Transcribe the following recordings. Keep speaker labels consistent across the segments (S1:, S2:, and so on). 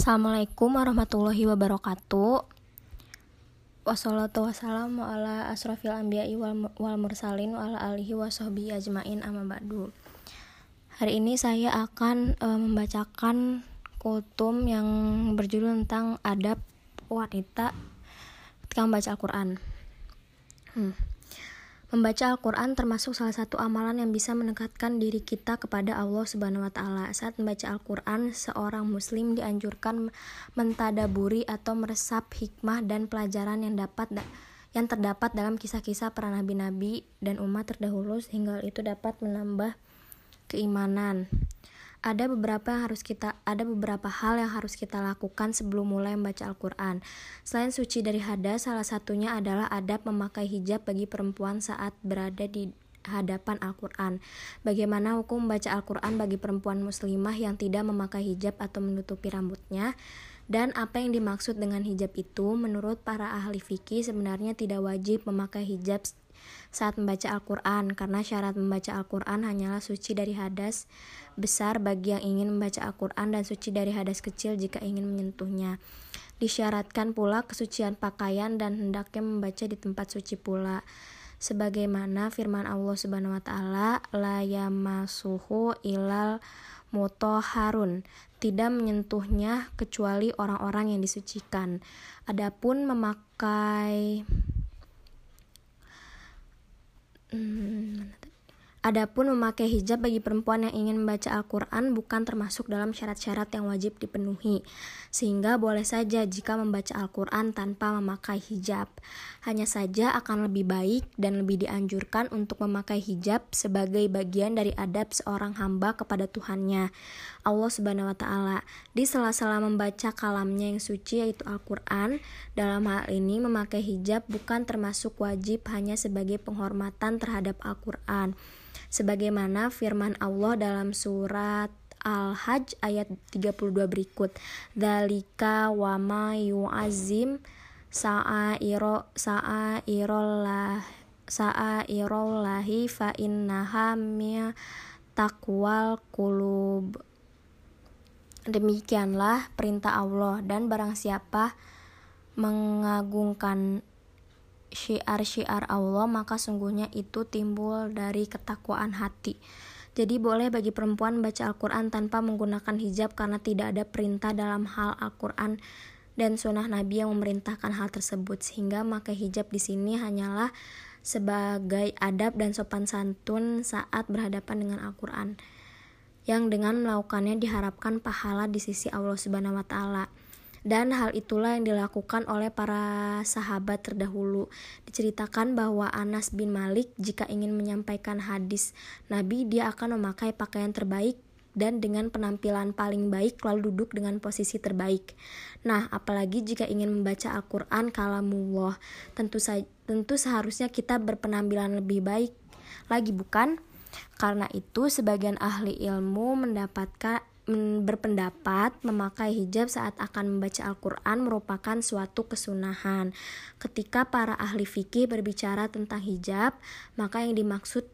S1: Assalamualaikum warahmatullahi wabarakatuh. Wassalatu wassalamu ala asrafil anbiya'i wa ala alihi ajmain amma. Hari ini saya akan e, membacakan kultum yang berjudul tentang adab wanita ketika membaca Al-Qur'an. Hmm. Membaca Al-Quran termasuk salah satu amalan yang bisa mendekatkan diri kita kepada Allah Subhanahu wa Ta'ala. Saat membaca Al-Quran, seorang Muslim dianjurkan mentadaburi atau meresap hikmah dan pelajaran yang dapat yang terdapat dalam kisah-kisah para nabi-nabi dan umat terdahulu sehingga itu dapat menambah keimanan ada beberapa yang harus kita ada beberapa hal yang harus kita lakukan sebelum mulai membaca Al-Qur'an. Selain suci dari hadas, salah satunya adalah adab memakai hijab bagi perempuan saat berada di hadapan Al-Quran. Bagaimana hukum membaca Al-Quran bagi perempuan muslimah yang tidak memakai hijab atau menutupi rambutnya? Dan apa yang dimaksud dengan hijab itu? Menurut para ahli fikih sebenarnya tidak wajib memakai hijab saat membaca Al-Quran karena syarat membaca Al-Quran hanyalah suci dari hadas besar bagi yang ingin membaca Al-Quran dan suci dari hadas kecil jika ingin menyentuhnya. Disyaratkan pula kesucian pakaian dan hendaknya membaca di tempat suci pula. Sebagaimana firman Allah Subhanahu wa taala, la yamasuhu ilal mutoharun tidak menyentuhnya kecuali orang-orang yang disucikan. Adapun memakai Hmm, Adapun memakai hijab bagi perempuan yang ingin membaca Al-Quran bukan termasuk dalam syarat-syarat yang wajib dipenuhi, sehingga boleh saja jika membaca Al-Quran tanpa memakai hijab. Hanya saja akan lebih baik dan lebih dianjurkan untuk memakai hijab sebagai bagian dari adab seorang hamba kepada Tuhannya, Allah Subhanahu wa Ta'ala. Di sela-sela membaca kalamnya yang suci, yaitu Al-Quran, dalam hal ini memakai hijab bukan termasuk wajib hanya sebagai penghormatan terhadap Al-Quran sebagaimana firman Allah dalam surat Al-Hajj ayat 32 berikut. Dalika wa ma yu'azim sa'airo sa'airollah sa'airollahi fa innaha takwal kulub. Demikianlah perintah Allah dan barang siapa mengagungkan syiar-syiar Allah maka sungguhnya itu timbul dari ketakwaan hati. Jadi boleh bagi perempuan baca Al-Quran tanpa menggunakan hijab karena tidak ada perintah dalam hal Al-Quran dan sunnah Nabi yang memerintahkan hal tersebut sehingga maka hijab di sini hanyalah sebagai adab dan sopan santun saat berhadapan dengan Al-Quran yang dengan melakukannya diharapkan pahala di sisi Allah Subhanahu wa taala. Dan hal itulah yang dilakukan oleh para sahabat terdahulu. Diceritakan bahwa Anas bin Malik jika ingin menyampaikan hadis Nabi dia akan memakai pakaian terbaik dan dengan penampilan paling baik lalu duduk dengan posisi terbaik. Nah, apalagi jika ingin membaca Al-Qur'an kalamullah, tentu saja tentu seharusnya kita berpenampilan lebih baik lagi bukan? Karena itu sebagian ahli ilmu mendapatkan berpendapat memakai hijab saat akan membaca Al-Quran merupakan suatu kesunahan. Ketika para ahli fikih berbicara tentang hijab, maka yang dimaksud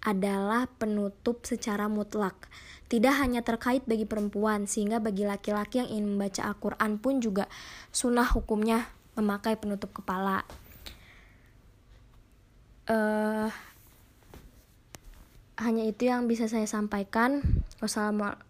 S1: adalah penutup secara mutlak. Tidak hanya terkait bagi perempuan, sehingga bagi laki-laki yang ingin membaca Al-Quran pun juga sunnah hukumnya memakai penutup kepala. Uh, hanya itu yang bisa saya sampaikan. Wassalamualaikum